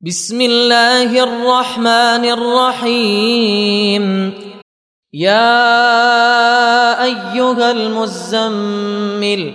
بسم الله الرحمن الرحيم. يا أيها المزمل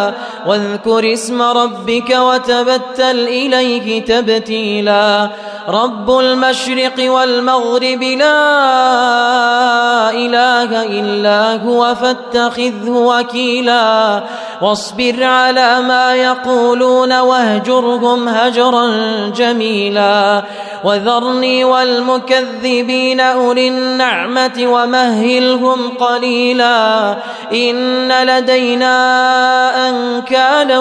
واذكر اسم ربك وتبتل إليه تبتيلا رب المشرق والمغرب لا إله إلا هو فاتخذه وكيلا واصبر على ما يقولون واهجرهم هجرا جميلا وذرني والمكذبين أولي النعمة ومهلهم قليلا إن لدينا أنكالا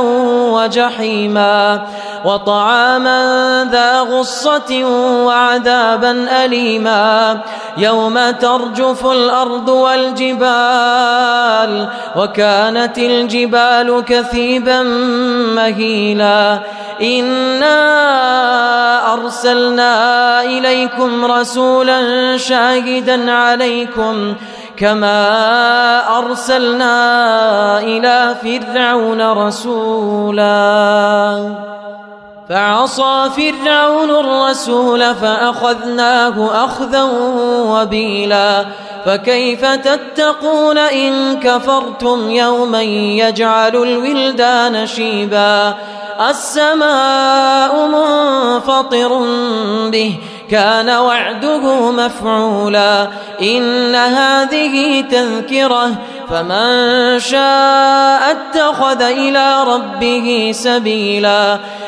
وجحيما وطعاما ذا غصة وعذابا أليما. يوم ترجف الأرض والجبال وكانت الجبال كثيبا مهيلا. إنا أرسلنا إليكم رسولا شاهدا عليكم كما أرسلنا إلى فرعون رسولا. فعصى فرعون الرسول فأخذناه أخذا وبيلا. فكيف تتقون إن كفرتم يوما يجعل الولدان شيبا؟ السماء منفطر به كان وعده مفعولا. إن هذه تذكرة فمن شاء اتخذ إلى ربه سبيلا.